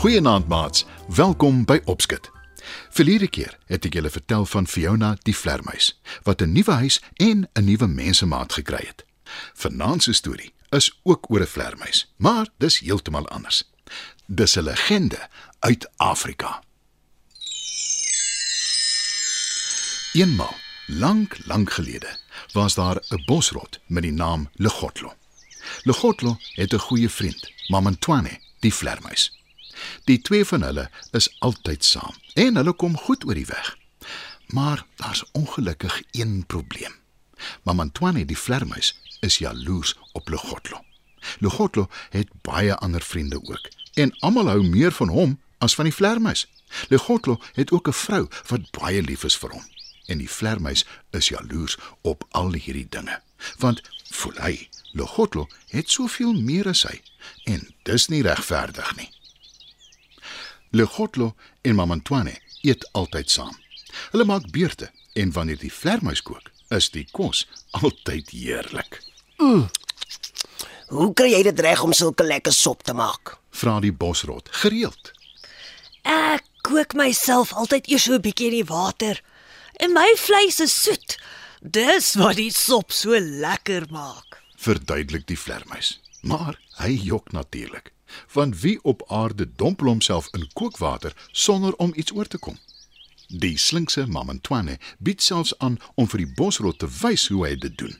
Goeienaand maats, welkom by Opskit. Verlede keer het ek julle vertel van Fiona die vlermuis wat 'n nuwe huis en 'n nuwe mensemaat gekry het. Vanaand se storie is ook oor 'n vlermuis, maar dis heeltemal anders. Dis 'n legende uit Afrika. Eenmal, lank, lank gelede, was daar 'n bosrot met die naam Legotlo. Legotlo het 'n goeie vriend, Mamantwane, die vlermuis. Die twee van hulle is altyd saam en hulle kom goed oor die weg. Maar daar's ongelukkig een probleem. Mamantwane, die vlermuis, is jaloers op Legotlo. Legotlo het baie ander vriende ook en almal hou meer van hom as van die vlermuis. Legotlo het ook 'n vrou wat baie lief is vir hom en die vlermuis is jaloers op al hierdie dinge. Want voel hy, Legotlo het soveel meer as hy en dis nie regverdig nie. Legotlo en Mamantwane eet altyd saam. Hulle maak beurte en wanneer die vlermuis kook, is die kos altyd heerlik. Hoe kry jy dit reg om sulke lekker sop te maak? Vra die bosrot gereeld. Ek kook myself altyd eers so 'n bietjie in die water. En my vleis is soet. Dis wat die sop so lekker maak. verduidelik die vlermuis. Maar hy jok natuurlik, want wie op aarde dompel homself in kookwater sonder om iets oor te kom? Die slinkse Mamantwane bied selfs aan om vir die bosrot te wys hoe hy dit doen.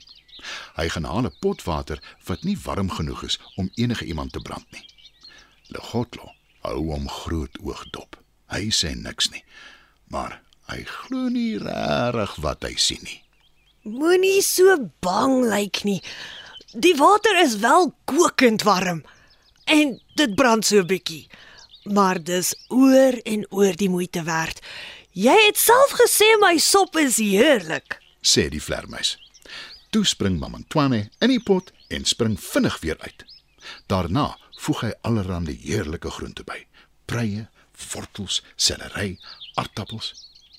Hy gaan haal 'n pot water wat nie warm genoeg is om enige iemand te brand nie. Legotlo hou hom groot oog dop. Hy sê niks nie, maar hy glo nie regtig wat hy sien nie. Moenie so bang lyk nie. Die water is wel kokend warm en dit brand so 'n bietjie. Maar dis oor en oor die moeite werd. Jy het self gesê my sop is heerlik. sê die vlermuis. Toe spring Mamantwane in die pot en spring vinnig weer uit. Daarna voeg hy allerlei heerlike groente by: preie, wortels, selery, aartappels.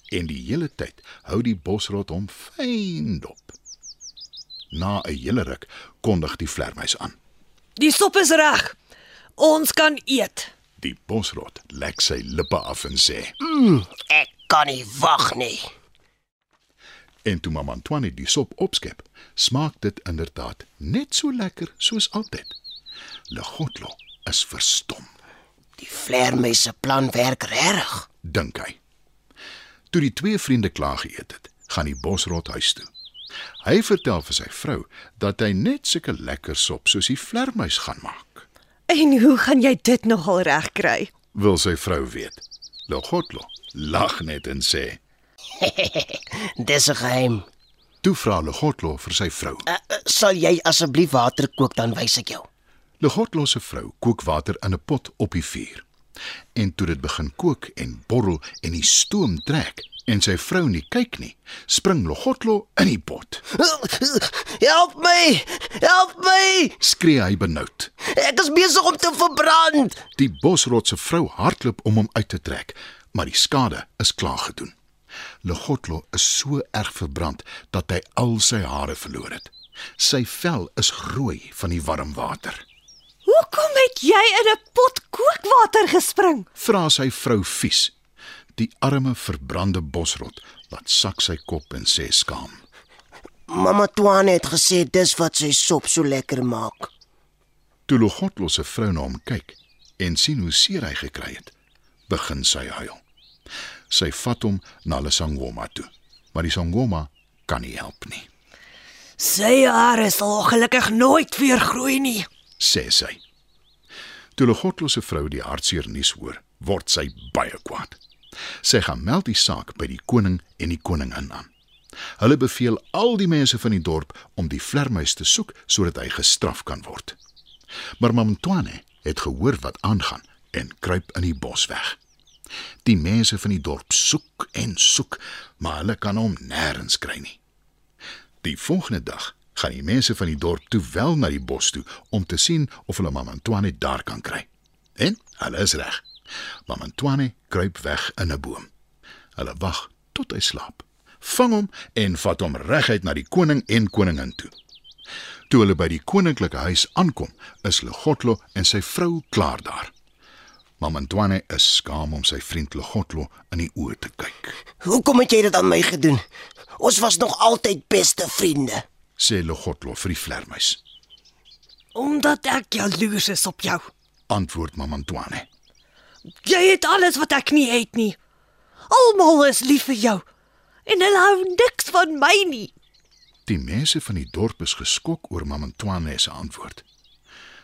En die hele tyd hou die bosrot hom fyn dop. Na 'n hele ruk kondig die vlermuis aan. Die sop is reg. Ons kan eet. Die bosrot lek sy lippe af en sê: Ek kan nie wag nie. En toe Mamantwane die sop opskep, smaak dit inderdaad net so lekker soos altyd. Legotlo is verstom. Die vlermuis se plan werk reg. dink hy. Toe die twee vriende klaar geëet het, gaan die bosrot huis toe. Hy vertel vir sy vrou dat hy net sulke lekker sop soos die vlermuis gaan maak. En hoe gaan jy dit nogal reg kry? Wil sy vrou weet. Logotlo lag net en sê: Dis 'n geheim. "Toe vra Logotlo vir sy vrou. Uh, uh, sal jy asseblief water kook dan wys ek jou. Logotlo se vrou kook water in 'n pot op die vuur. En toe dit begin kook en borrel en die stoom trek en sy vrou nie kyk nie, spring Logotlo in die pot. Help my! Help my! Skree hy benoud. Ek is besig om te verbrand. Die bosrot se vrou hardloop om hom uit te trek, maar die skade is klaar gedoen. Legotlo is so erg verbrand dat hy al sy hare verloor het. Sy vel is rooi van die warm water. Hoekom het jy in 'n pot kookwater gespring? Vra sy vrou vies. Die arme verbrande bosrot laat sak sy kop en sê skaam. Mamma Twane het gesê dis wat sy sop so lekker maak. Toe Legotlo se vrou na hom kyk en sien hoe seer hy gekry het, begin sy huil. Sy vat hom na hulle sangoma toe, maar die sangoma kan nie help nie, Sy hare sal gelukkig nooit weer groei nie. sê sy. Toe Legotlo se vrou die hartseer nuus hoor, word sy baie kwaad. Sy gaan meld die saak by die koning en die koningin aan. Hulle beveel al die mense van die dorp om die vlermuis te soek sodat hy gestraf kan word. Maar Mamtwane het gehoor wat aangaan en kruip in die bos weg. Die mense van die dorp soek en soek, maar hulle kan hom nêrens kry nie. Die volgende dag gaan die mense van die dorp toe wel na die bos toe om te sien of hulle Mamantwane daar kan kry. En hulle is reg. Mamantwane kruip weg in 'n boom. Hulle wag tot hy slaap. Vang hom en vat hom reguit na die koning en koningin toe. Toe hulle by die koninklike huis aankom, is Legotlo en sy vrou klaar daar. Mamantwane is skaam om sy vriend Logotlo in die oë te kyk. Hoekom het jy dit aan my gedoen? Ons was nog altyd beste vriende. Sê Logotlo vir die vlermuis. Omdat ek jaloers is op jou. Antwoord Mamantwane. Jy het alles wat ek nie het nie. Almal is lief vir jou. En hulle hou niks van my nie. Die mense van die dorp is geskok oor Mamantwane se antwoord.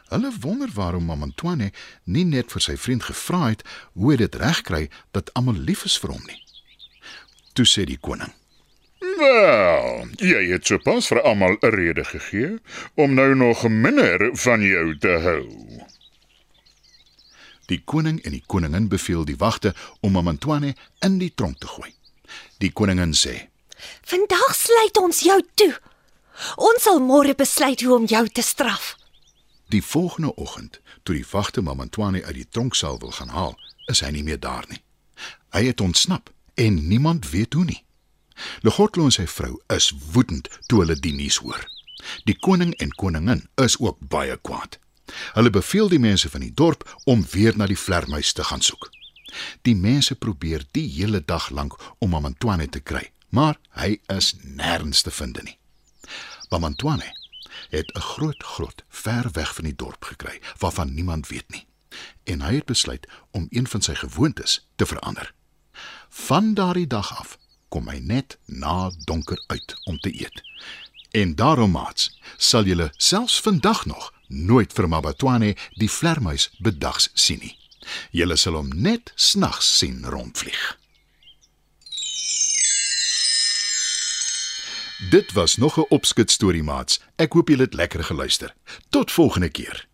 Hulle wonder waarom Mamantwane nie net vir sy vriend gevra het hoe hy dit regkry dat almal lief is vir hom nie. Toe sê die koning: Wel, jy het sopas vir almal 'n rede gegee om nou nog minder van jou te hou. Die koning en die koningin beveel die wagte om Mamantwane in die tronk te gooi. Die koningin sê: Vandag sluit ons jou toe. Ons sal môre besluit hoe om jou te straf. Die volgende oggend, toe die wagte Mamantwane uit die tronksaal wil gaan haal, is hy nie meer daar nie. Hy het ontsnap en niemand weet hoe nie. Legotlo en sy vrou is woedend toe hulle die nuus hoor. Die koning en koningin is ook baie kwaad. Hulle beveel die mense van die dorp om weer na die vlermuis te gaan soek. Die mense probeer die hele dag lank om Mamantwane te kry, maar hy is nêrens te vind nie. Mamantwane het 'n groot grot ver weg van die dorp gekry waarvan niemand weet nie. En hy het besluit om een van sy gewoontes te verander. Van daardie dag af kom hy net na donker uit om te eet. En daarom maats, sal julle selfs vandag nog nooit vir Mabatwane die vlermuis bedags sien nie. Julle sal hom net snags sien rondvlieg. Dit was nog 'n opskit storie maats. Ek hoop julle het lekker geluister. Tot volgende keer.